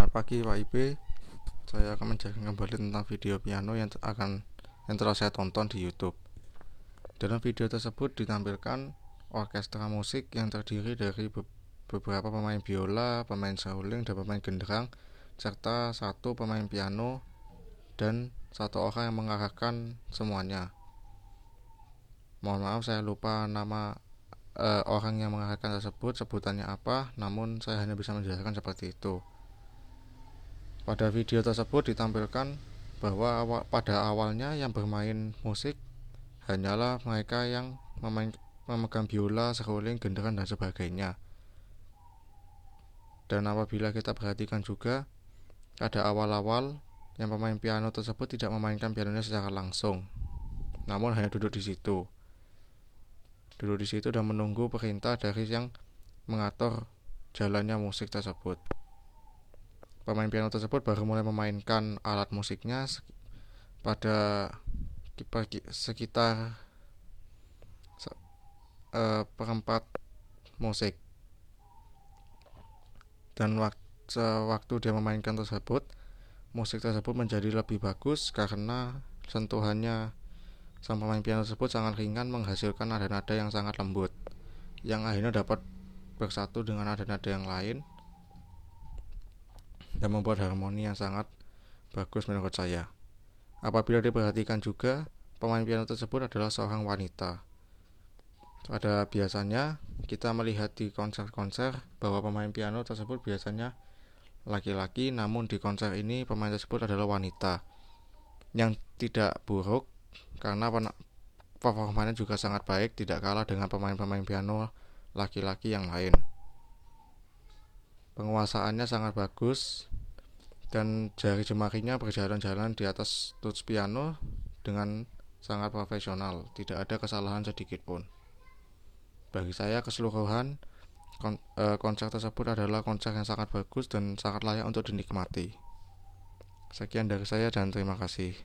Selamat pagi Pak Ibe. Saya akan menjelaskan kembali tentang video piano yang akan yang telah saya tonton di YouTube. Dalam video tersebut ditampilkan orkestra musik yang terdiri dari beberapa pemain biola, pemain seruling, dan pemain genderang serta satu pemain piano dan satu orang yang mengarahkan semuanya. Mohon maaf saya lupa nama uh, orang yang mengarahkan tersebut sebutannya apa namun saya hanya bisa menjelaskan seperti itu pada video tersebut ditampilkan bahwa pada awalnya yang bermain musik hanyalah mereka yang memegang biola, seruling, genderan, dan sebagainya. Dan apabila kita perhatikan juga, pada awal-awal yang pemain piano tersebut tidak memainkan pianonya secara langsung, namun hanya duduk di situ. Duduk di situ dan menunggu perintah dari yang mengatur jalannya musik tersebut pemain piano tersebut baru mulai memainkan alat musiknya pada sekitar uh, perempat musik. Dan waktu, dia memainkan tersebut musik tersebut menjadi lebih bagus karena sentuhannya sang pemain piano tersebut sangat ringan menghasilkan nada-nada yang sangat lembut yang akhirnya dapat bersatu dengan nada-nada yang lain dan membuat harmoni yang sangat bagus menurut saya. Apabila diperhatikan juga, pemain piano tersebut adalah seorang wanita. Pada biasanya kita melihat di konser-konser bahwa pemain piano tersebut biasanya laki-laki, namun di konser ini pemain tersebut adalah wanita. Yang tidak buruk karena performanya juga sangat baik, tidak kalah dengan pemain-pemain piano laki-laki yang lain penguasaannya sangat bagus dan jari jemarinya berjalan-jalan di atas tuts piano dengan sangat profesional, tidak ada kesalahan sedikit pun. Bagi saya keseluruhan eh, konser tersebut adalah konser yang sangat bagus dan sangat layak untuk dinikmati. Sekian dari saya dan terima kasih.